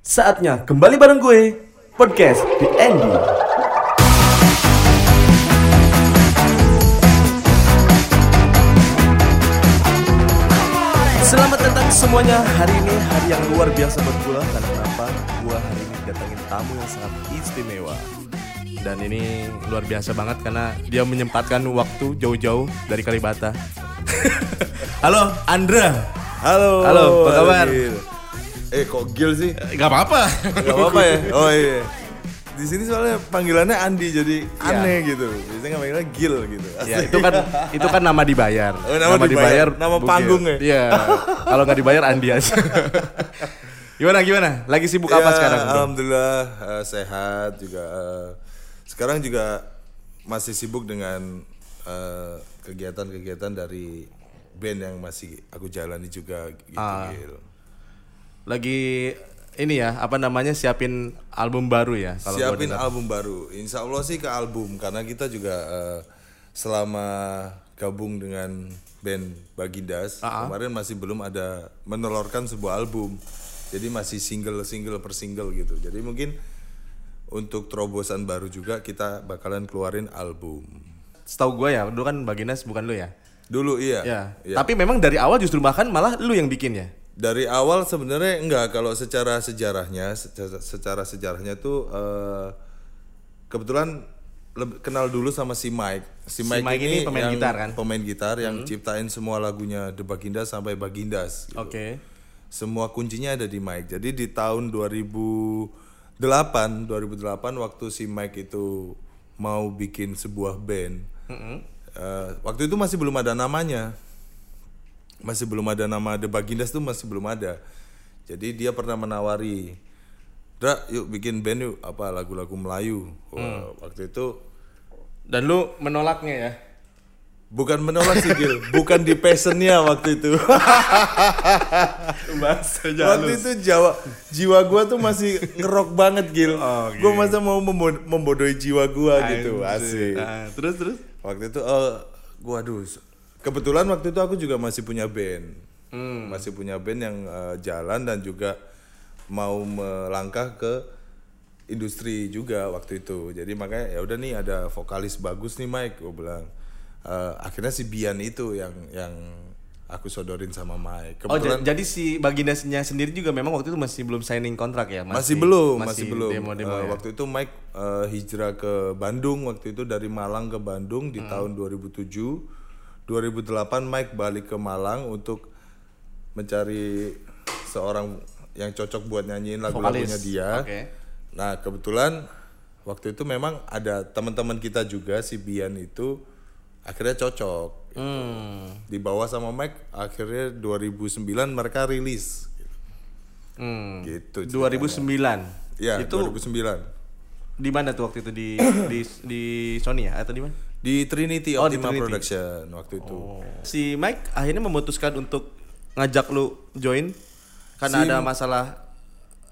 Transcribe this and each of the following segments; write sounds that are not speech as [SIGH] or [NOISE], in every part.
Saatnya kembali bareng gue, podcast di Andy. Selamat datang semuanya. Hari ini hari yang luar biasa buat gue. Karena kenapa? Gue hari ini datangin tamu yang sangat istimewa. Dan ini luar biasa banget karena dia menyempatkan waktu jauh-jauh dari Kalibata. [LAUGHS] Halo, Andra. Halo. Halo, apa kabar? Eh kok Gil sih? Gak apa-apa. Gak apa-apa ya? Oh iya. Di sini soalnya panggilannya Andi jadi aneh gitu. Biasanya nggak panggilnya Gil gitu. Ya itu kan itu kan nama dibayar. Oh, nama dibayar. Nama Bugil. panggung ya? Iya. Kalau nggak dibayar Andi aja. [LAUGHS] gimana gimana? Lagi sibuk apa Ya, sekarang? bro? Alhamdulillah eh, sehat juga. eh, sekarang juga masih sibuk dengan eh, kegiatan-kegiatan dari band yang masih aku jalani juga gitu. Gil. Lagi ini ya, apa namanya siapin album baru ya kalau Siapin album baru. Insya Allah sih ke album karena kita juga eh, selama gabung dengan band Bagindas Ah, kemarin masih belum ada menelurkan sebuah album. Jadi masih single single per single gitu. Jadi mungkin untuk terobosan baru juga kita bakalan keluarin album. Setahu gue ya, dulu kan Baginas bukan lu ya? Dulu iya. Ya. Iya. Tapi memang dari awal justru bahkan malah lu yang bikin ya. Dari awal sebenarnya enggak kalau secara sejarahnya secara, secara sejarahnya tuh eh, kebetulan kenal dulu sama si Mike. Si Mike, Mike ini pemain yang gitar kan? Pemain gitar yang ciptain semua lagunya The Bagindas sampai Bagindas. gitu. Oke. Semua kuncinya ada di Mike. Jadi di tahun 2008 2008 waktu si Mike itu mau bikin sebuah band. eh, waktu itu masih belum ada namanya masih belum ada nama The Bagindas tuh masih belum ada. Jadi dia pernah menawari, Dra, yuk bikin band yuk apa lagu-lagu Melayu. Wah, Waktu itu Dan lu menolaknya ya. bukan menolak sih Gil, [LAUGHS] bukan di passionnya waktu itu. [LAUGHS] Waktu itu Jawa, jiwa gua tuh masih ngerok banget Gil. Oh, Gua masa mau membo- membodohi jiwa gua gitu, asik. Nah, terus terus. Waktu itu, oh, gua aduh, kebetulan waktu itu aku juga masih punya band, masih punya band yang eh, jalan dan juga mau melangkah ke industri juga waktu itu. Jadi makanya ya udah nih ada vokalis bagus nih Mike, gue bilang. Eh, akhirnya si Bian itu yang yang aku sodorin sama Mike. Oh, Kebetulan jadi si Bagindasnya sendiri juga memang waktu itu masih belum signing kontrak ya? masih, belum, masih, belum. Demo-demo Eh, ya? Waktu itu Mike eh, hijrah ke Bandung waktu itu dari Malang ke Bandung di Hmm. tahun 2007. 2008 Mike balik ke Malang untuk mencari seorang yang cocok buat nyanyiin lagu-lagunya dia. Oke. Nah, kebetulan waktu itu memang ada teman-teman kita juga si Bian itu akhirnya cocok. Hmm. Dibawa sama Mike akhirnya 2009 mereka rilis. Hmm. Gitu. 2009. Ya, itu 2009. di mana tuh waktu itu di di di Sony ya atau di mana? Di Trinity Oh, di Optima Trinity. Production waktu itu. Si Mike akhirnya memutuskan untuk ngajak lu join karena Si- ada masalah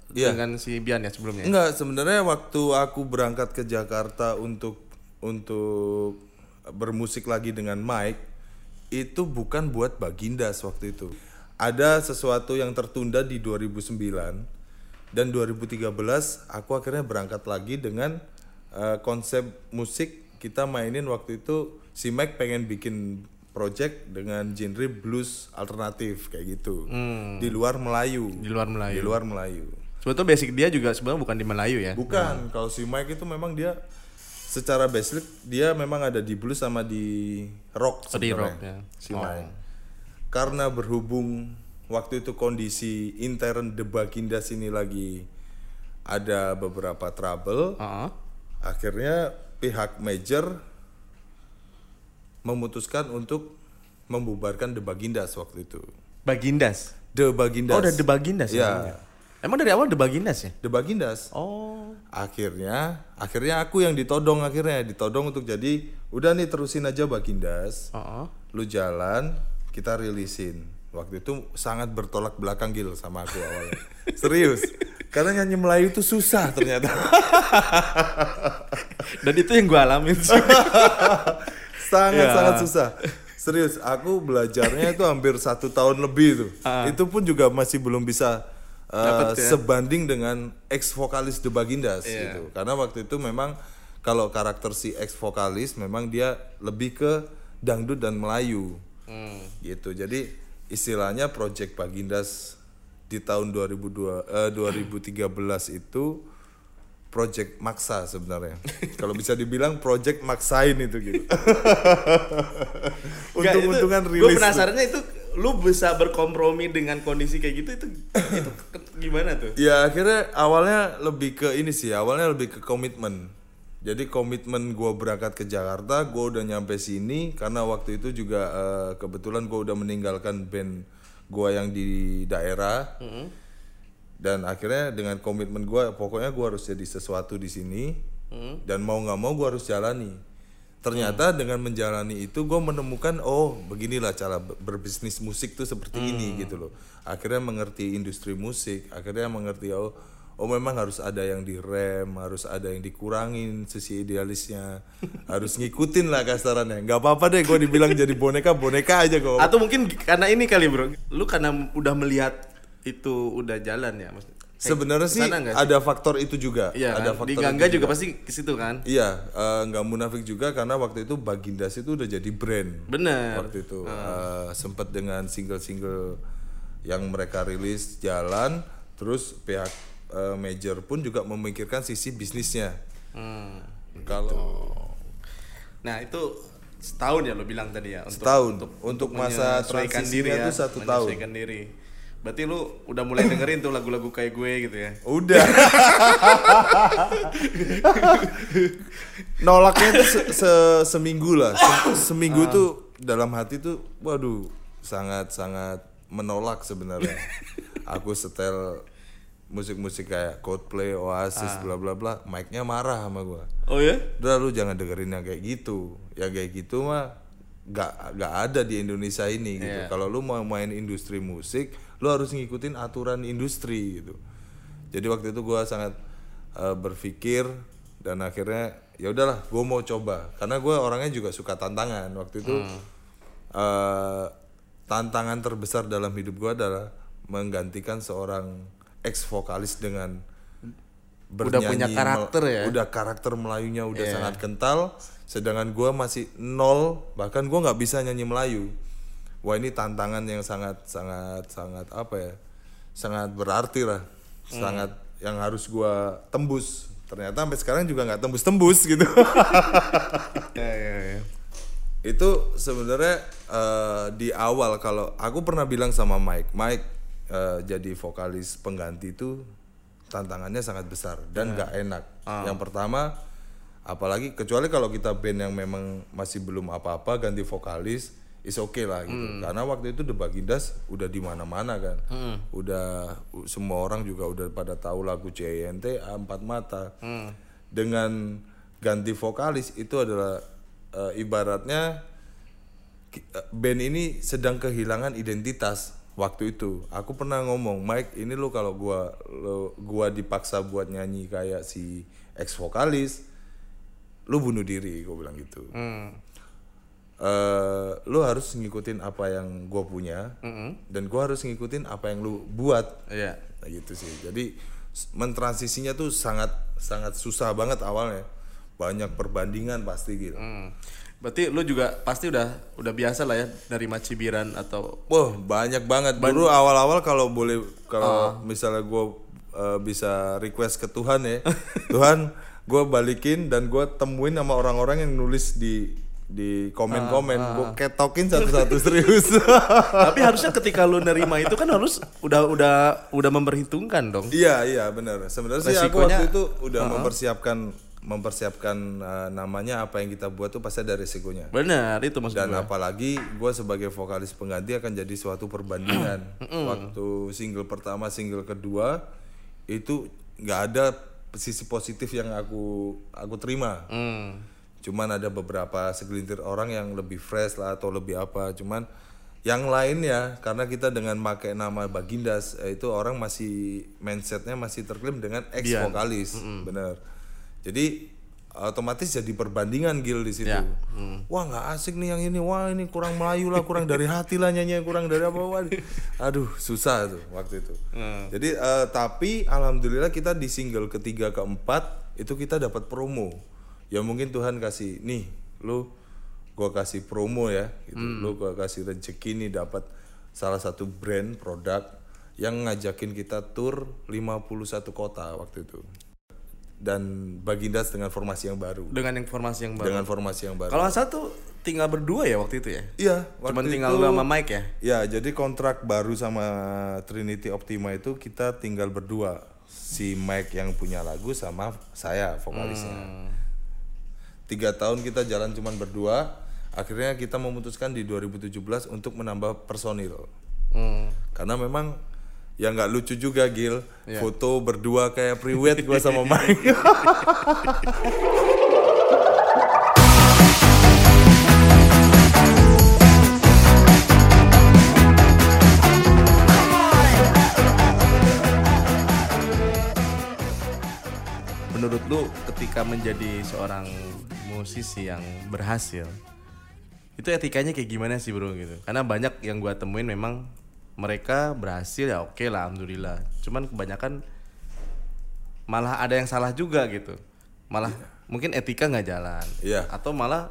Iya. dengan si Bian ya sebelumnya. Enggak, sebenarnya waktu aku berangkat ke Jakarta untuk untuk bermusik lagi dengan Mike itu bukan buat Bagindas waktu itu. Ada sesuatu yang tertunda di 2009 dan 2013 aku akhirnya berangkat lagi dengan eh, konsep musik kita mainin waktu itu si Mike pengen bikin project dengan genre blues alternatif kayak gitu. Di luar Melayu. Di luar Di Melayu. luar Melayu. Sebetulnya basic dia juga sebenarnya bukan di Melayu ya. Bukan, kalau si Mike itu memang dia secara basic dia memang ada di blues sama di rock Oh, di rock, ya. Si Oh. Mike. Karena berhubung waktu itu kondisi intern The Bagindas ini lagi ada beberapa trouble, Heeh. akhirnya pihak major memutuskan untuk membubarkan The Bagindas waktu itu. Bagindas. The Bagindas. Oh, udah The Bagindas Ya. namanya? Emang dari awal The Bagindas ya? The Bagindas. Oh. akhirnya akhirnya aku yang ditodong akhirnya ditodong untuk jadi udah nih terusin aja Bagindas Heeh. lu jalan kita rilisin waktu itu sangat bertolak belakang Gil sama aku awalnya [LAUGHS] serius karena nyanyi Melayu itu susah ternyata [LAUGHS] Dan itu yang gue alamin sih. [LAUGHS] sangat Ya. sangat susah serius aku belajarnya itu hampir satu tahun lebih tuh Ah. itu pun juga masih belum bisa Dapet ya? sebanding dengan ex vokalis The Bagindas Iya. gitu. Karena waktu itu memang kalau karakter si ex vokalis memang dia lebih ke dangdut dan Melayu. Hmm. Gitu. Jadi istilahnya Project Bagindas di tahun 2002 eh, 2013 itu project maksa sebenarnya. [LAUGHS] Kalau bisa dibilang project maksain itu gitu. [LAUGHS] Untung-untungan Gue rilis. penasarannya itu lu bisa berkompromi dengan kondisi kayak gitu itu itu gimana tuh? Ya akhirnya awalnya lebih ke ini sih, awalnya lebih ke komitmen. Jadi komitmen gue berangkat ke Jakarta, gue udah nyampe sini karena waktu itu juga eh, kebetulan gue udah meninggalkan band gue yang di daerah. Dan akhirnya dengan komitmen gue, pokoknya gue harus jadi sesuatu di sini. Dan mau nggak mau gue harus jalani. Ternyata dengan menjalani itu gue menemukan oh beginilah cara ber- berbisnis musik tuh seperti ini gitu loh. Akhirnya mengerti industri musik, akhirnya mengerti oh oh memang harus ada yang direm, harus ada yang dikurangin sisi idealisnya, harus ngikutin lah kasarannya. nggak apa-apa deh gue dibilang jadi boneka boneka aja kok. Atau mungkin karena ini kali bro, lu karena udah melihat itu udah jalan ya maksudnya. Sebenarnya sih nggak ada faktor itu juga. Iya, ada kan? faktor di Gangga juga pasti ke situ kan. Iya, eh, nggak munafik juga karena waktu itu Bagindas itu udah jadi brand. Bener. Waktu itu Eh, sempat dengan single-single yang mereka rilis jalan, terus pihak eh, major pun juga memikirkan sisi bisnisnya. Hmm. Kalau Nah itu setahun ya lo bilang tadi ya untuk Setahun. Untuk masa menyesuaikan transisinya tuh satu tahun. diri. Berarti lu udah mulai dengerin tuh lagu-lagu kayak gue gitu ya. udah nolaknya tuh se- se- seminggu lah Se- seminggu Ah. tuh dalam hati tuh waduh sangat sangat menolak sebenarnya [LAUGHS] aku setel musik-musik kayak Coldplay, Oasis, Ah. bla bla bla, mic-nya marah sama gua. Oh ya? Udah lu jangan dengerin yang kayak gitu. Yang kayak gitu mah gak, gak ada di Indonesia ini gitu. Iya. Kalau lu mau main industri musik, lu harus ngikutin aturan industri gitu. Jadi waktu itu gua sangat eh, berpikir dan akhirnya ya udahlah, gua mau coba karena gua orangnya juga suka tantangan. Waktu itu eh, tantangan terbesar dalam hidup gua adalah menggantikan seorang ex vokalis dengan Udah punya bernyanyi karakter ya? udah karakter Melayunya udah Iya. sangat kental sedangkan gua masih nol bahkan gua nggak bisa nyanyi Melayu wah ini tantangan yang sangat sangat sangat apa ya sangat berarti lah Hmm. sangat yang harus gua tembus ternyata sampai sekarang juga nggak tembus tembus gitu [LAUGHS] Ya, ya, ya. itu sebenarnya eh, di awal kalau aku pernah bilang sama Mike, Mike eh, jadi vokalis pengganti itu tantangannya sangat besar dan nggak enak. Yang pertama, apalagi kecuali kalau kita band yang memang masih belum apa-apa ganti vokalis, is oke lah gitu. Karena waktu itu The Bagindas udah di mana-mana kan, udah u- semua orang juga udah pada tahu lagu CINT Empat Mata. Dengan ganti vokalis itu adalah eh, ibaratnya eh, band ini sedang kehilangan identitas waktu itu. Aku pernah ngomong, Mike, ini lo kalau gua lo, gua dipaksa buat nyanyi kayak si ex vokalis, lu bunuh diri, gue bilang gitu. Hmm. Eh, lu harus ngikutin apa yang gua punya, dan gua harus ngikutin apa yang lu buat. Iya. Nah, gitu sih. Jadi mentransisinya tuh sangat sangat susah banget awalnya. Banyak perbandingan pasti gitu. Hmm. Berarti lu juga pasti udah udah biasa lah ya dari Macibiran atau Wah banyak banget. Dulu awal-awal kalau boleh Ah. kalau misalnya gue bisa request ke Tuhan ya, [LAUGHS] Tuhan gue balikin dan gue temuin sama orang-orang yang nulis di di komen-komen, Ah, gue ketokin satu-satu [LAUGHS] serius. [LAUGHS] tapi harusnya ketika lu nerima itu kan harus udah udah udah memperhitungkan dong. iya iya benar. Sebenarnya sih aku waktu itu udah mempersiapkan mempersiapkan eh, namanya apa yang kita buat tuh pasti ada resikonya. Benar, itu maksud Dan gue. apalagi gue sebagai vokalis pengganti akan jadi suatu perbandingan. [CLEARS THROAT] Waktu single pertama, single kedua itu nggak ada sisi positif yang aku aku terima. Hmm. Cuman ada beberapa segelintir orang yang lebih fresh lah atau lebih apa. Cuman yang lainnya karena kita dengan pakai nama Bagindas eh, itu orang masih mindsetnya masih terklaim dengan ex vokalis, bener. Jadi otomatis jadi perbandingan Gil di situ. Ya. Wah nggak asik nih yang ini, wah ini kurang Melayu lah, kurang dari hati lah nyanyi, kurang dari apa, wah, aduh susah tuh waktu itu. Jadi eh, tapi alhamdulillah kita di single ketiga keempat itu kita dapat promo. Ya mungkin Tuhan kasih nih, lu gua kasih promo ya, gitu. lu gua kasih rezeki nih dapat salah satu brand produk yang ngajakin kita tur 51 kota waktu itu dan Bagindas dengan formasi yang baru Dengan informasi yang baru. dengan formasi yang baru Kalau tuh tinggal berdua ya waktu itu ya. iya Cuman tinggal itu- lu sama Mike ya. ya jadi kontrak baru sama Trinity Optima itu kita tinggal berdua si Mike yang punya lagu sama saya vokalisnya Hmm. tiga tahun kita jalan cuman berdua akhirnya kita memutuskan di 2017 untuk menambah personil Hmm. karena memang ya nggak lucu juga Gil Iya. foto berdua kayak priwet gua sama [LAUGHS] Mike Menurut lu ketika menjadi seorang musisi yang berhasil itu etikanya kayak gimana sih bro gitu? Karena banyak yang gua temuin memang mereka berhasil ya oke lah alhamdulillah. Cuman kebanyakan malah ada yang salah juga gitu. Malah mungkin etika nggak jalan. Iya. Atau malah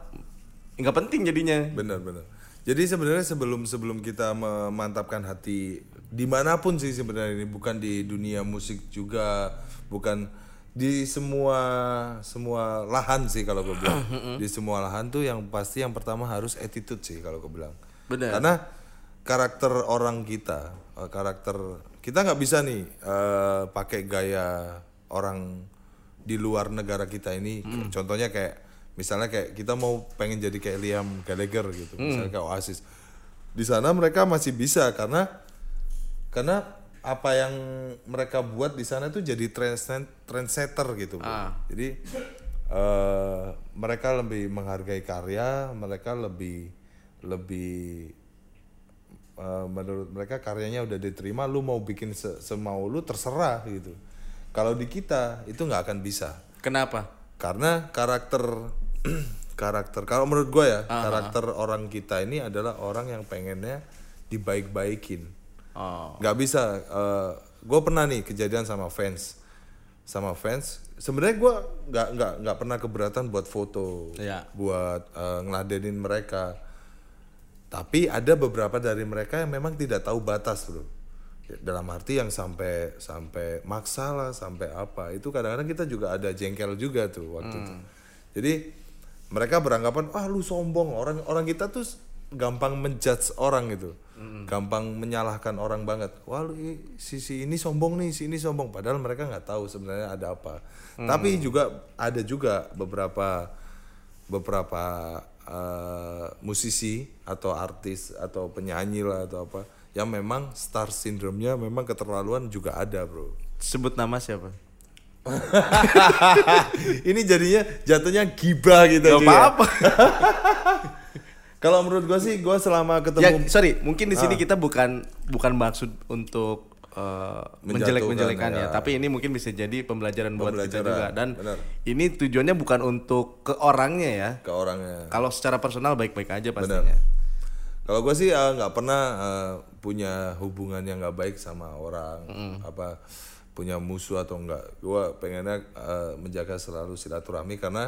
nggak penting jadinya. benar benar jadi sebenarnya sebelum sebelum kita memantapkan hati di mana pun sih sebenarnya ini bukan di dunia musik juga bukan di semua semua lahan sih kalau gue bilang di semua lahan tuh yang pasti yang pertama harus attitude sih kalau gue bilang Benar. karena karakter orang kita eh, karakter kita nggak bisa nih eh, pakai gaya orang di luar negara kita ini contohnya kayak misalnya kayak kita mau pengen jadi kayak Liam Gallagher gitu misalnya kayak Oasis di sana mereka masih bisa karena karena apa yang mereka buat di sana tuh jadi trendset- trendsetter gitu bro. Ah. jadi eh, mereka lebih menghargai karya mereka lebih lebih eh, menurut mereka karyanya udah diterima lu mau bikin se- semau lu terserah gitu kalau di kita itu nggak akan bisa Kenapa? karena karakter [CLEARS THROAT] karakter kalau menurut gue ya karakter orang kita ini adalah orang yang pengennya dibaik-baikin Oh. nggak bisa gue pernah nih kejadian sama fans sama fans sebenarnya gue nggak nggak nggak pernah keberatan buat foto Iya. buat eh, ngeladenin mereka tapi ada beberapa dari mereka yang memang tidak tahu batas bro. Dalam arti yang sampai sampai maksa lah sampai apa. Itu kadang-kadang kita juga ada jengkel juga tuh waktu itu. Jadi mereka beranggapan ah lu sombong. Orang orang kita tuh gampang menjudge orang gitu. Gampang menyalahkan orang banget. Wah lu i- si, si ini sombong nih si ini sombong. Padahal mereka nggak tahu sebenarnya ada apa. Tapi juga ada juga beberapa beberapa eh, musisi atau artis atau penyanyi lah atau apa yang memang star syndrome-nya memang keterlaluan juga ada bro Sebut nama siapa? [LAUGHS] ini jadinya jatuhnya gibah gitu Gak juga. apa-apa. [LAUGHS] kalau menurut gua sih gua selama ya, ketemu sorry, mungkin di sini Ah. kita bukan bukan maksud untuk uh, Menjatuhkan, menjelek-menjelekan ya. ya. tapi ini mungkin bisa jadi pembelajaran buat kita Pembelajaran, juga dan benar. ini tujuannya bukan untuk ke orangnya ya. ke orangnya Kalau secara personal baik-baik aja pastinya. Kalau gue sih eh, nggak pernah eh, punya hubungan yang nggak baik sama orang, apa punya musuh atau enggak. Gue pengennya eh, menjaga selalu silaturahmi karena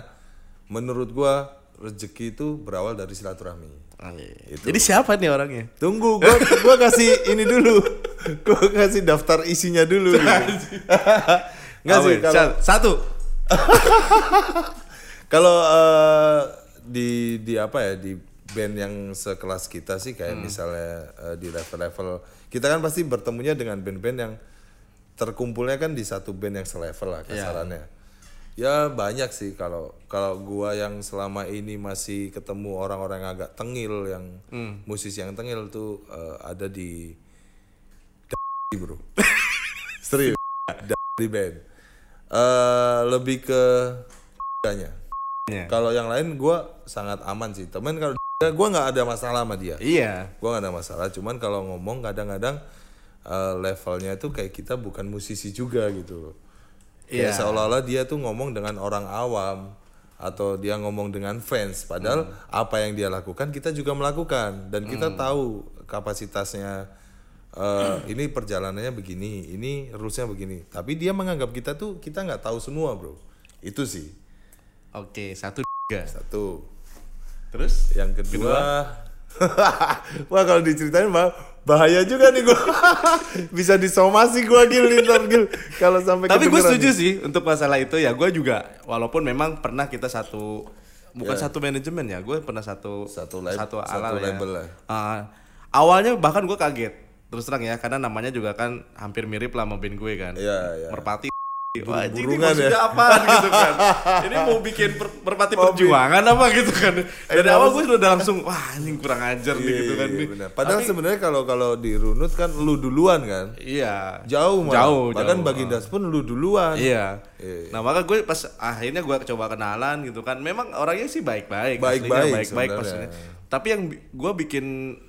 menurut gue rezeki itu berawal dari silaturahmi. Ah, iya. Jadi siapa nih orangnya? Tunggu, gue gua kasih ini dulu, [LAUGHS] gue kasih daftar isinya dulu. gitu. [LAUGHS] Nggak Apa sih ya? kalau Sa- satu. [LAUGHS] Kalau eh, di di apa ya di band yang sekelas kita sih kayak misalnya eh, di level-level kita kan pasti bertemunya dengan band-band yang terkumpulnya kan di satu band yang selevel lah kasarannya. Ya banyak sih kalau kalau gua yang selama ini masih ketemu orang-orang yang agak tengil yang musisi yang tengil tuh eh, ada di bro. [LAUGHS] Serius. di band. Eh lebih ke nya. Ya. Kalau yang lain gua sangat aman sih. Temen kalau gua nggak ada masalah sama dia. Iya. Gua nggak ada masalah. Cuman kalau ngomong kadang-kadang eh, levelnya itu kayak kita bukan musisi juga gitu. Kayak Iya. seolah-olah dia tuh ngomong dengan orang awam. atau dia ngomong dengan fans padahal apa yang dia lakukan kita juga melakukan dan kita tahu kapasitasnya eh, ini perjalanannya begini ini rulesnya begini tapi dia menganggap kita tuh kita nggak tahu semua bro itu sih Oke, satu [LAUGHS] tiga. satu Terus? yang kedua, [LAUGHS] wah kalau diceritain bah bahaya juga nih gua [LAUGHS] bisa disomasi gua gil ntar gil kalau sampai Tapi gue setuju sih untuk masalah itu ya. Gue juga walaupun memang pernah kita satu bukan satu manajemen ya. Gue pernah satu Satu lab- satu satu alal ya. label lah. Ah, awalnya bahkan gue kaget terus terang ya karena namanya juga kan hampir mirip lah sama band gue kan. Iya, iya. Merpati. Ini maksudnya ya. apa gitu kan? [LAUGHS] Ini mau bikin per- merpati perjuangan apa gitu kan? Dari Eh, awal harus- gue udah langsung wah anjing kurang ajar nih Iya, gitu kan. iya, nih. benar. Padahal sebenarnya kalau kalau dirunut kan lu duluan kan Iya. jauh malah. Jauh, bahkan jauh. Bagindas pun lu duluan Iya. Iya. Nah maka gue pas akhirnya gue coba kenalan gitu kan. Memang orangnya sih baik-baik. Baik-baik baik-baik maksudnya. Tapi yang gue bikin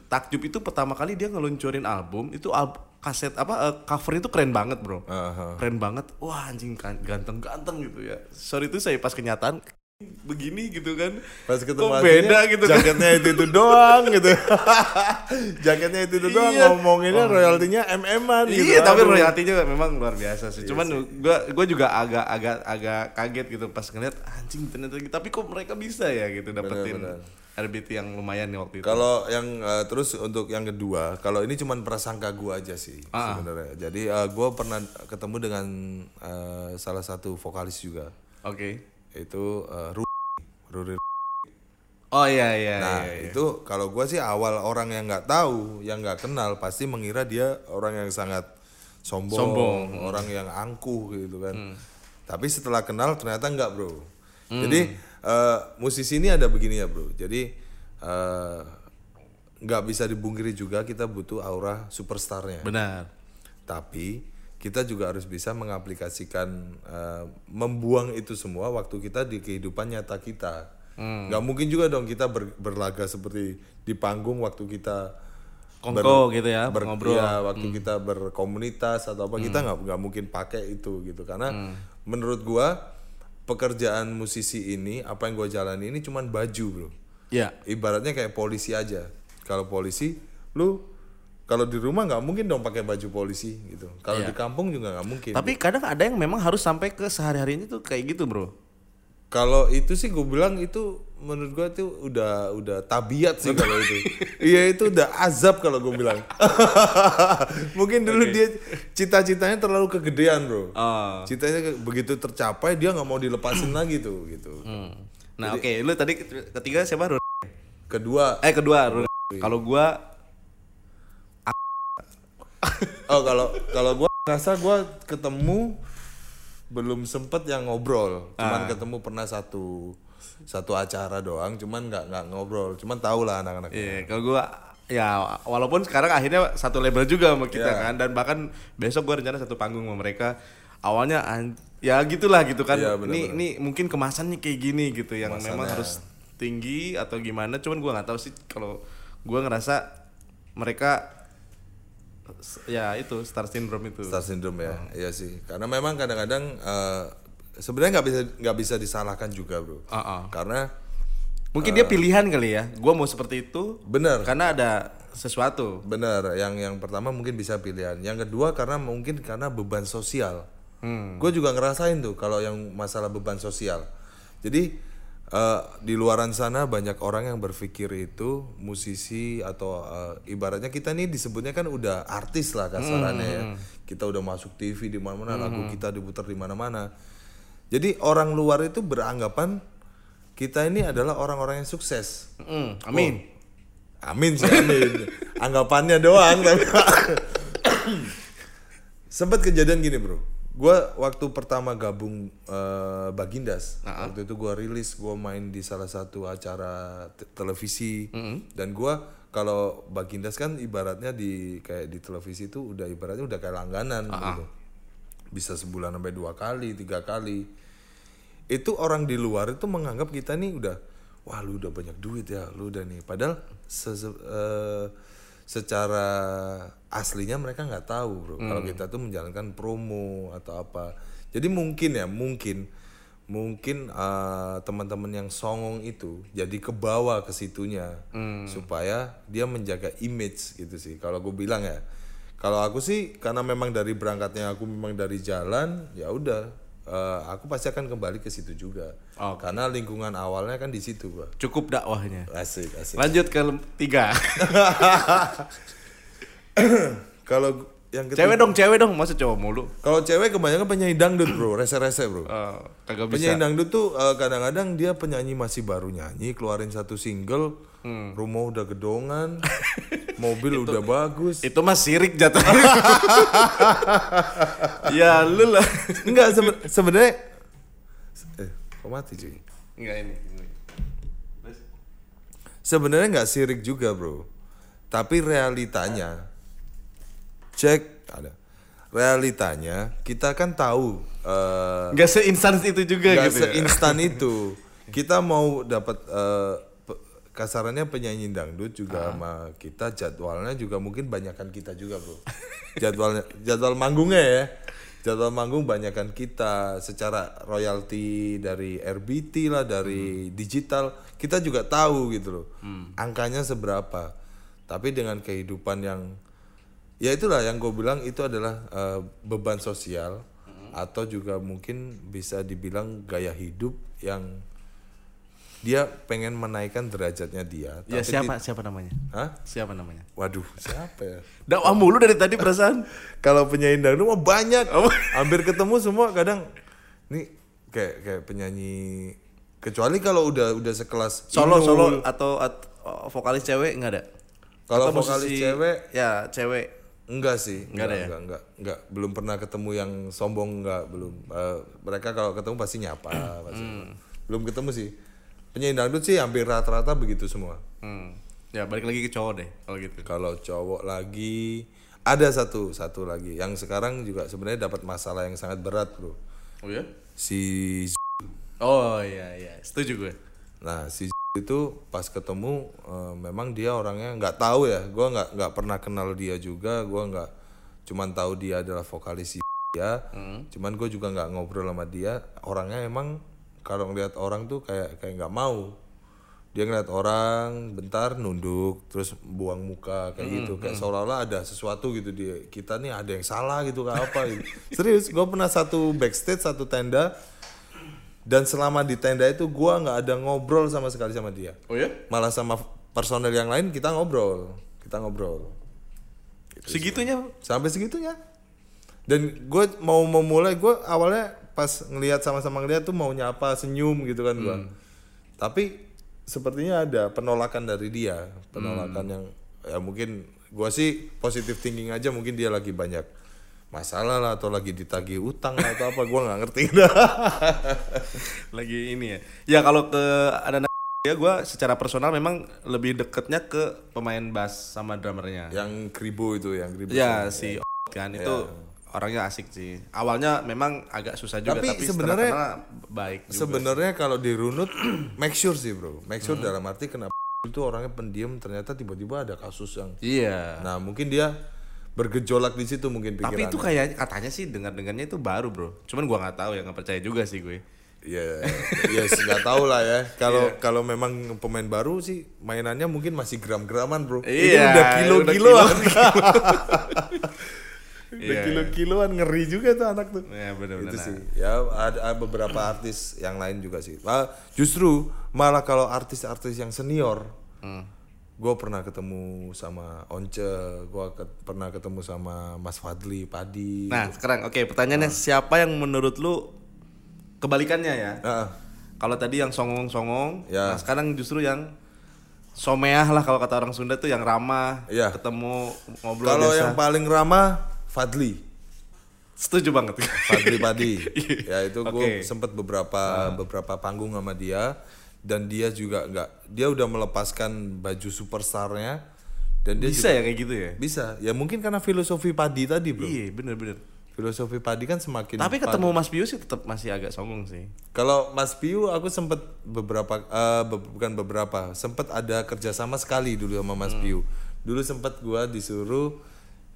takjub itu pertama kali dia ngeluncurin album itu al- kaset apa eh, cover itu keren banget bro. Aha. Keren banget. Wah anjing kan- ganteng-ganteng gitu ya. Sorry itu saya pas kenyataan begini gitu kan. pas ketemu Kok aslinya, beda gitu kan. jaketnya itu itu doang gitu [LAUGHS] jaketnya itu itu doang Iya. ngomonginnya royaltinya mm-an gitu Iya, tapi royaltinya memang luar biasa sih. Cuman gua gua juga agak agak agak kaget gitu pas ngeliat anjing ternyata gitu. Tapi kok mereka bisa ya gitu dapetin Benar, RBT yang lumayan nih waktu itu. Kalau yang eh, terus untuk yang kedua, kalau ini cuman prasangka gua aja sih Ah. sebenarnya. Jadi eh, gua pernah ketemu dengan eh, salah satu vokalis juga. Oke. Itu eh, Ru Ruri. Oh iya iya Nah, iya. iya. itu kalau gua sih awal orang yang nggak tahu, yang nggak kenal pasti mengira dia orang yang sangat sombong, Sombong. Hmm. orang yang angkuh gitu kan. Tapi setelah kenal ternyata nggak, Bro. Jadi eh, musisi ini ada begini ya, Bro. Jadi eh, nggak bisa dibungkiri juga kita butuh aura superstarnya. Benar. Tapi kita juga harus bisa mengaplikasikan eh, membuang itu semua waktu kita di kehidupan nyata kita. Nggak mungkin juga dong kita ber- berlaga seperti di panggung waktu kita Kongko gitu ya, ngobrol. iya, waktu kita berkomunitas atau apa kita nggak nggak mungkin pakai itu gitu karena menurut gua pekerjaan musisi ini apa yang gua jalani ini cuman baju bro. Iya. ibaratnya kayak polisi aja. Kalau polisi lu kalau di rumah nggak mungkin dong pakai baju polisi gitu. Kalau di kampung juga nggak mungkin. Tapi kadang ada yang memang harus sampai ke sehari-harinya tuh kayak gitu, Bro. Kalau itu sih gue bilang itu menurut gua itu udah udah tabiat sih kalau itu [LAUGHS] iya itu udah azab kalau gue bilang [LAUGHS] mungkin dulu dia cita-citanya terlalu kegedean bro Oh. citanya ke- begitu tercapai dia nggak mau dilepasin lagi tuh gitu Hmm. Nah, oke, lu tadi ketiga siapa? Rul? kedua Eh, kedua. Kalau gua oh kalau kalau gue rasa gue ketemu belum sempet yang ngobrol cuman ketemu pernah satu satu acara doang cuman nggak nggak ngobrol cuman tau lah anak-anak Iya, kalau gua ya walaupun sekarang akhirnya satu label juga sama kita Iya. kan dan bahkan besok gua rencana satu panggung sama mereka. Awalnya an- ya gitulah gitu kan. Iya, ini benar-benar. ini mungkin kemasannya kayak gini gitu yang memang Kemasannya. harus tinggi atau gimana cuman gua nggak tahu sih kalau gua ngerasa mereka ya itu star syndrome itu. Star syndrome ya, Hmm. iya sih. Karena memang kadang-kadang eh, sebenarnya nggak bisa nggak bisa disalahkan juga bro. Ah, ah. Karena Mungkin dia pilihan kali ya. Gua mau seperti itu benar, karena ada sesuatu. benar. Yang yang pertama mungkin bisa pilihan. Yang kedua karena mungkin karena beban sosial. Hmm. Gue juga ngerasain tuh kalau yang masalah beban sosial. Jadi eh, di luaran sana banyak orang yang berpikir itu musisi atau eh, ibaratnya kita nih disebutnya kan udah artis lah kasarannya ya. Kita udah masuk TV di mana-mana, lagu kita diputar di mana-mana. Jadi orang luar itu beranggapan kita ini adalah orang-orang yang sukses. Mm, amin. Amin sih amin. Anggapannya doang tapi [COUGHS] sempat kejadian gini bro. Gua waktu pertama gabung eh, Bagindas, waktu itu gua rilis, gua main di salah satu acara te- televisi dan gua kalau Bagindas kan ibaratnya di kayak di televisi itu udah ibaratnya udah kayak langganan gitu. Bisa sebulan sampai dua kali, tiga kali. Itu orang di luar itu menganggap kita nih udah wah lu udah banyak duit ya, lu udah nih. Padahal se- se- eh, secara aslinya mereka nggak tahu bro. Kalau kita tuh menjalankan promo atau apa. Jadi mungkin ya mungkin mungkin eh, teman-teman yang songong itu jadi kebawa ke situnya supaya dia menjaga image gitu sih. Kalau gue bilang ya. Kalau aku sih karena memang dari berangkatnya aku memang dari jalan ya udah eh, aku pasti akan kembali ke situ juga karena lingkungan awalnya kan di situ gua Cukup dakwahnya. asik asik Lanjut ke tiga. [LAUGHS] kalau yang ketiga cewek dong, cewek dong, masa cowok mulu? kalau cewek kebanyakan penyanyi dangdut bro rese-rese bro Eh, kagak bisa. Penyanyi dangdut tuh eh, kadang-kadang dia penyanyi masih baru nyanyi, keluarin satu single, Hmm. rumah udah gedongan, [LAUGHS] mobil udah bagus. Itu mah sirik jatuh. [LAUGHS] ya lu lah. Enggak sebe- sebenarnya eh kok mati cuy. Enggak ini. ini. Sebenarnya nggak sirik juga bro, tapi realitanya cek ada. Realitanya kita kan tahu eh, Enggak seinstan itu juga nggak gitu. ya. seinstan [LAUGHS] itu. Kita mau dapat pe- kasarannya penyanyi dangdut juga sama kita jadwalnya juga mungkin banyakan kita juga bro. Jadwalnya jadwal manggungnya ya. Jadwal manggung banyakan kita secara royalti dari RBT lah dari digital kita juga tahu gitu loh. Angkanya seberapa. Tapi dengan kehidupan yang ya itulah yang gue bilang itu adalah eh, beban sosial atau juga mungkin bisa dibilang gaya hidup yang dia pengen menaikkan derajatnya dia. Ya tapi siapa di- siapa namanya? Hah? Siapa namanya? Waduh, siapa ya? [LAUGHS] Dakwah mulu dari tadi perasaan. Kalau penyanyi dangdut mah banyak. Hampir ketemu semua kadang nih kayak kayak penyanyi kecuali kalau udah udah sekelas Solo solo atau at- oh, vokalis cewek enggak ada? Kalau vokalis musisi- cewek ya cewek. Enggak sih, Enggak ada ya? enggak, enggak, enggak, belum pernah ketemu yang sombong enggak, belum. Eh, mereka kalau ketemu pasti nyapa, [CLEARS THROAT] pasti. Hmm. Belum ketemu sih. Penyanyi dangdut sih hampir rata-rata begitu semua. Hmm. Ya balik lagi ke cowok deh kalau gitu. Kalau cowok lagi ada satu, satu lagi yang sekarang juga sebenarnya dapat masalah yang sangat berat, Bro. Oh ya? Si Oh iya iya, setuju gue. Nah, si itu pas ketemu eh, memang dia orangnya nggak tahu ya. Gua nggak nggak pernah kenal dia juga. Gua nggak cuman tahu dia adalah vokalis dia. Cuman gue juga nggak ngobrol sama dia. Orangnya emang kalau ngeliat orang tuh kayak kayak nggak mau. Dia ngeliat orang bentar nunduk terus buang muka kayak gitu kayak seolah-olah ada sesuatu gitu dia kita nih ada yang salah gitu kayak apa gitu. Serius, gue pernah satu backstage satu tenda dan selama di tenda itu gua nggak ada ngobrol sama sekali sama dia. Oh ya? malah sama personel yang lain kita ngobrol. Kita ngobrol. Segitunya? Sampai segitunya. Dan gue mau memulai gue awalnya pas ngelihat sama-sama ngelihat tuh mau nyapa senyum gitu kan gua. Tapi sepertinya ada penolakan dari dia. Penolakan yang ya mungkin gua sih positive thinking aja mungkin dia lagi banyak masalah lah atau lagi ditagih utang lah atau apa gua nggak ngerti [LAUGHS] lagi ini ya. Ya kalau ke ada ya gue secara personal memang lebih deketnya ke pemain bass sama drummernya. yang kribo itu yang kribo Ya si kan itu orangnya asik sih. Awalnya memang agak susah juga Tapi tapi, sebenarnya- baik sebenarnya kalau dirunut [CLEARS THROAT] make sure sih bro make sure dalam arti kenapa itu orangnya pendiam ternyata tiba-tiba ada kasus yang Iya. nah mungkin dia bergejolak di situ mungkin Tapi pikirannya itu kayak katanya sih dengar-dengarnya itu baru, Bro. Cuman gua nggak tahu ya, nggak percaya juga sih gue. ya ya nggak tahu lah ya kalau Iya. kalau memang pemain baru sih mainannya mungkin masih gram-graman bro ini Iya, udah kilo-kiloan udah Iya. kilo-kiloan ngeri juga tuh anak tuh Ya benar-benar. itu sih ya ada, beberapa artis yang lain juga sih justru malah kalau artis-artis yang senior Hmm. Gue pernah ketemu sama Once gue pernah ketemu sama Mas Fadli Padi. Nah, sekarang oke, pertanyaannya siapa yang menurut lu kebalikannya ya? Nah, Kalau tadi yang songong-songong, Ya. nah sekarang justru yang someah lah kalau kata orang Sunda tuh yang ramah, Iya. ketemu ngobrol kalau yang paling ramah Fadli. Setuju banget. Fadli Padi. [LAUGHS] Ya itu gue sempet beberapa beberapa panggung sama dia dan dia juga nggak dia udah melepaskan baju superstarnya dan dia Bisa ya kayak gitu ya? Bisa, ya mungkin karena filosofi padi tadi bro. Iya, bener-bener. Filosofi padi kan semakin. Tapi padi. ketemu Mas Pius sih tetap masih agak songong sih. Kalau Mas Piu, aku sempet beberapa, eh, be- bukan beberapa, sempet ada kerjasama sekali dulu sama Mas Piu. Dulu sempet gua disuruh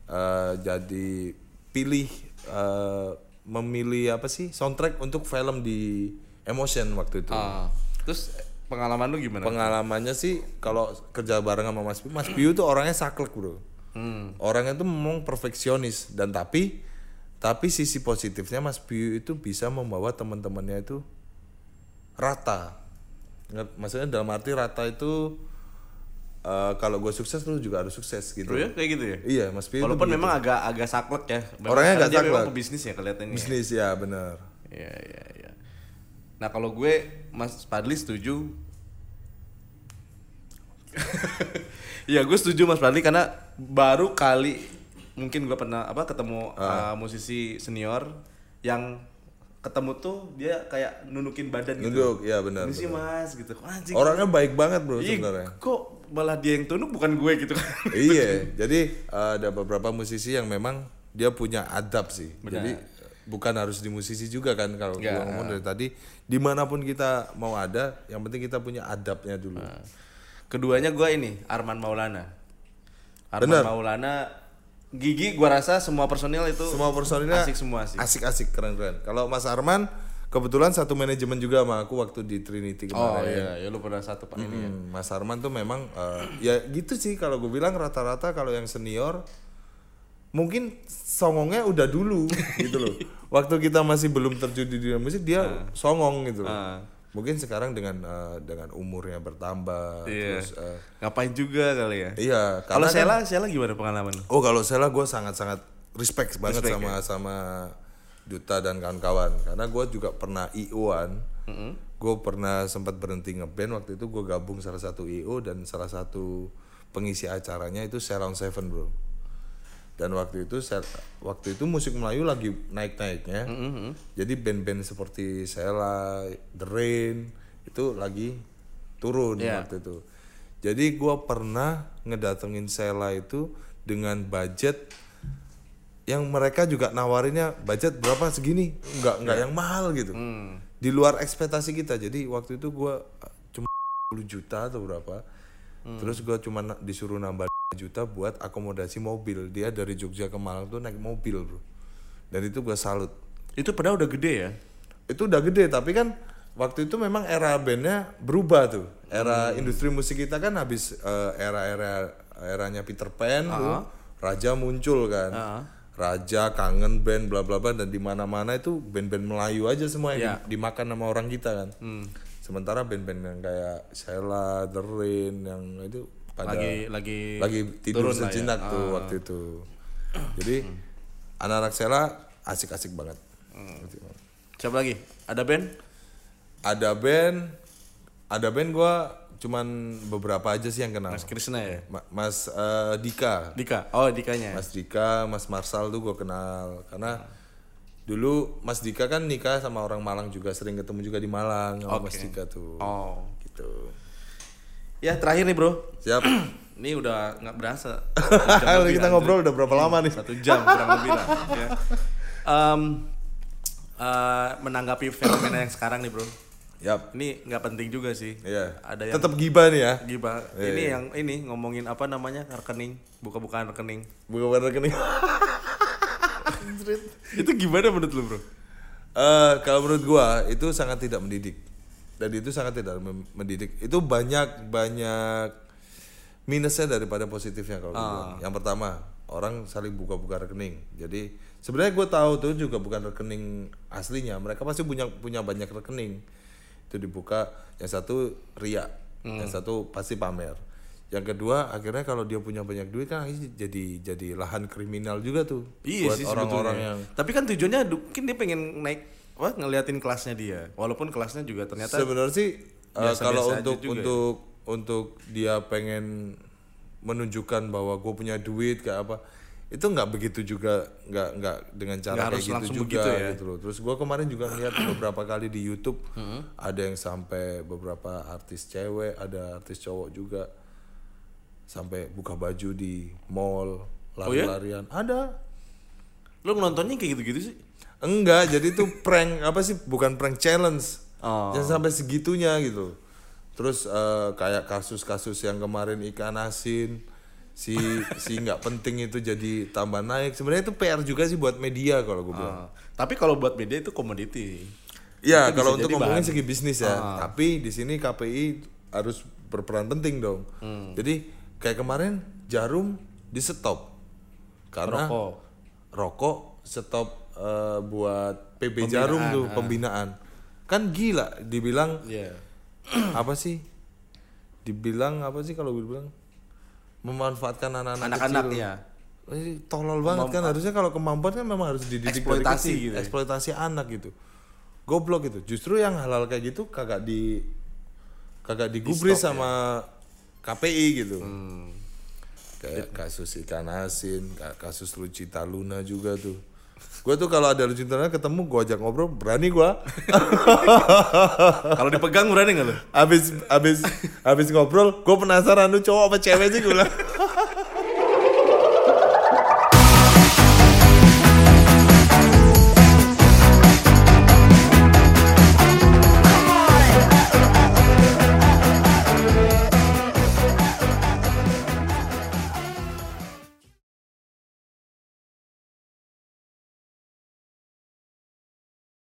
eh, jadi pilih eh, memilih apa sih soundtrack untuk film di Emotion waktu itu. Ah. Terus pengalaman lu gimana? Pengalamannya sih kalau kerja bareng sama Mas Piu, Mas Piu tuh orangnya saklek bro. Hmm. Orangnya tuh memang perfeksionis dan tapi tapi sisi positifnya Mas Piu itu bisa membawa teman-temannya itu rata. Maksudnya dalam arti rata itu eh, kalau gue sukses lu juga harus sukses gitu. Bro ya kayak gitu ya? Iya Mas Piu Walaupun memang agak agak saklek ya. Memang- Orangnya agak memang saklek. pebisnis ya kelihatannya. ya. bisnis ya benar. Iya iya iya. Nah kalau gue Mas Padli setuju. [LAUGHS] Iya gue setuju Mas Padli karena baru kali mungkin gue pernah apa ketemu uh, musisi senior yang ketemu tuh dia kayak nunukin badan gitu. Nunduk, ya benar. Ini sih Mas gitu. Anjing. Orangnya baik banget bro sebenarnya. kok malah dia yang tunduk bukan gue gitu kan. iya, [LAUGHS] jadi eh, ada beberapa musisi yang memang dia punya adab sih. Jadi bukan harus di musisi juga kan kalau gua ngomong dari tadi di mana pun kita mau ada, yang penting kita punya adabnya dulu. Nah. Keduanya gue ini Arman Maulana. Arman Bener. Maulana Gigi gua rasa semua personil itu Semua personilnya asik semua sih. asik-asik keren-keren. Kalau Mas Arman kebetulan satu manajemen juga sama aku waktu di Trinity Oh kemarin. iya, ya lu pernah satu pak ini ya. Hmm, Mas Arman tuh memang eh, ya gitu sih kalau gue bilang rata-rata kalau yang senior mungkin songongnya udah dulu [LAUGHS] gitu loh. Waktu kita masih belum terjun di dunia musik dia songong gitu loh. Ah. Mungkin sekarang dengan eh, dengan umurnya bertambah Iya. terus eh, Ngapain juga kali ya? iya Kalau karena kan- Sela, Sela gimana pengalaman? Oh kalau Sela gue sangat-sangat respect banget sama sama Duta dan kawan-kawan karena gue juga pernah IO-an. Gue pernah sempat berhenti ngeband waktu itu gue gabung salah satu IO dan salah satu pengisi acaranya itu Surround Seven bro. Dan waktu itu Sel- waktu itu musik Melayu lagi naik-naiknya. Jadi band-band seperti Sela, The Rain itu lagi turun Iya. waktu itu. Jadi gue pernah ngedatengin Sela itu dengan budget yang mereka juga nawarinnya budget berapa segini, nggak nggak yang mahal gitu, di luar ekspektasi kita. Jadi waktu itu gue cuma 10 juta atau berapa, terus gue cuma disuruh nambah juta buat akomodasi mobil. Dia dari Jogja ke Malang tuh naik mobil bro, dan itu gue salut. Itu padahal udah gede ya. Itu udah gede tapi kan waktu itu memang era bandnya berubah tuh. Era industri musik kita kan habis eh, era-era eranya Peter Pan tuh, Raja muncul kan. Raja kangen band bla bla bla dan di mana-mana itu band-band Melayu aja semua yang di- dimakan sama orang kita kan. Sementara band-band yang kayak Sheila, The Rain yang itu pada Lagi lagi lagi tidur ya. sejenak tuh waktu itu. Jadi anak-anak Sheila asik-asik banget. Gitu. Siapa lagi? Ada band? Ada band, ada band gua cuman beberapa aja sih yang kenal. Mas Krisna ya. Ma- Mas eh, Dika, Dika. Oh, Dikanya. Mas Dika, Mas Marsal tuh gue kenal karena dulu Mas Dika kan nikah sama orang Malang juga sering ketemu juga di Malang sama Mas Oke. Dika tuh. Oh. Gitu. Ya, terakhir nih, Bro. Siap. [CLEARS THROAT] Ini udah nggak berasa. [LAUGHS] Kita ngobrol udah berapa lama nih? satu jam kurang lebih lah. Ya. Em, eh, menanggapi fenomena yang sekarang nih, Bro. Yap. Ini nggak penting juga sih. Iya. Ada yang Tetap gibah nih ya. gibah. Ini yang ini ngomongin apa namanya rekening, buka-bukaan rekening. Bukan rekening. [LAUGHS] Itu gimana menurut lu, Bro? Eh, kalau menurut gua itu sangat tidak mendidik. Dan itu sangat tidak mendidik. Itu banyak banyak minusnya daripada positifnya kalau bilang. Yang pertama, orang saling buka-buka rekening. Jadi sebenarnya gue tahu tuh juga bukan rekening aslinya. Mereka pasti punya punya banyak rekening. Itu dibuka yang satu ria, yang satu pasti pamer. Yang kedua, akhirnya kalau dia punya banyak duit kan jadi jadi lahan kriminal juga tuh Iya buat orang-orang yang Tapi kan tujuannya mungkin dia pengen naik wah ngeliatin kelasnya dia. Walaupun kelasnya juga ternyata sebenarnya sih uh, kalau untuk juga ya. untuk untuk dia pengen menunjukkan bahwa gue punya duit kayak apa itu nggak begitu juga nggak nggak dengan cara Nggak kayak harus gitu juga begitu ya. gitu loh terus gue kemarin juga ngeliat beberapa kali di YouTube ada yang sampai beberapa artis cewek ada artis cowok juga sampai buka baju di mall Oh ya? lari-larian ada lu nontonnya kayak gitu-gitu sih. Enggak, jadi itu prank apa sih? Bukan prank challenge. Oh. Yang sampai segitunya gitu. Terus eh, kayak kasus-kasus yang kemarin ikan asin si si nggak penting itu jadi tambah naik. Sebenarnya itu PR juga sih buat media kalau gue bilang. Ah, tapi kalau buat media itu komoditi. Ya, Itu kalau untuk ngomongin bahan. segi bisnis ya. Ah. Tapi di sini KPI harus berperan penting dong. Hmm. Jadi kayak kemarin jarum di stop karena Rokok. rokok stop eh, buat PB jarum tuh pembinaan. Kan gila dibilang Iya. [CLEARS THROAT] apa sih? Dibilang apa sih kalau dibilang memanfaatkan anak-anak Anak-anak kecil. ya. Ini tolol banget kan harusnya kalau kemampuan kan memang harus dididik dari Eksploitasi kecil. gitu ya. eksploitasi anak gitu goblok gitu justru yang halal kayak gitu kagak di kagak digubris sama KPI gitu Hmm. kayak kasus ikan asin ka- kasus Lucita Luna juga tuh gue tuh kalau ada Lucita Luna ketemu gue ajak ngobrol berani gue Kalau dipegang berani nggak lu? abis abis abis ngobrol gue penasaran lu cowok apa cewek sih gue bilang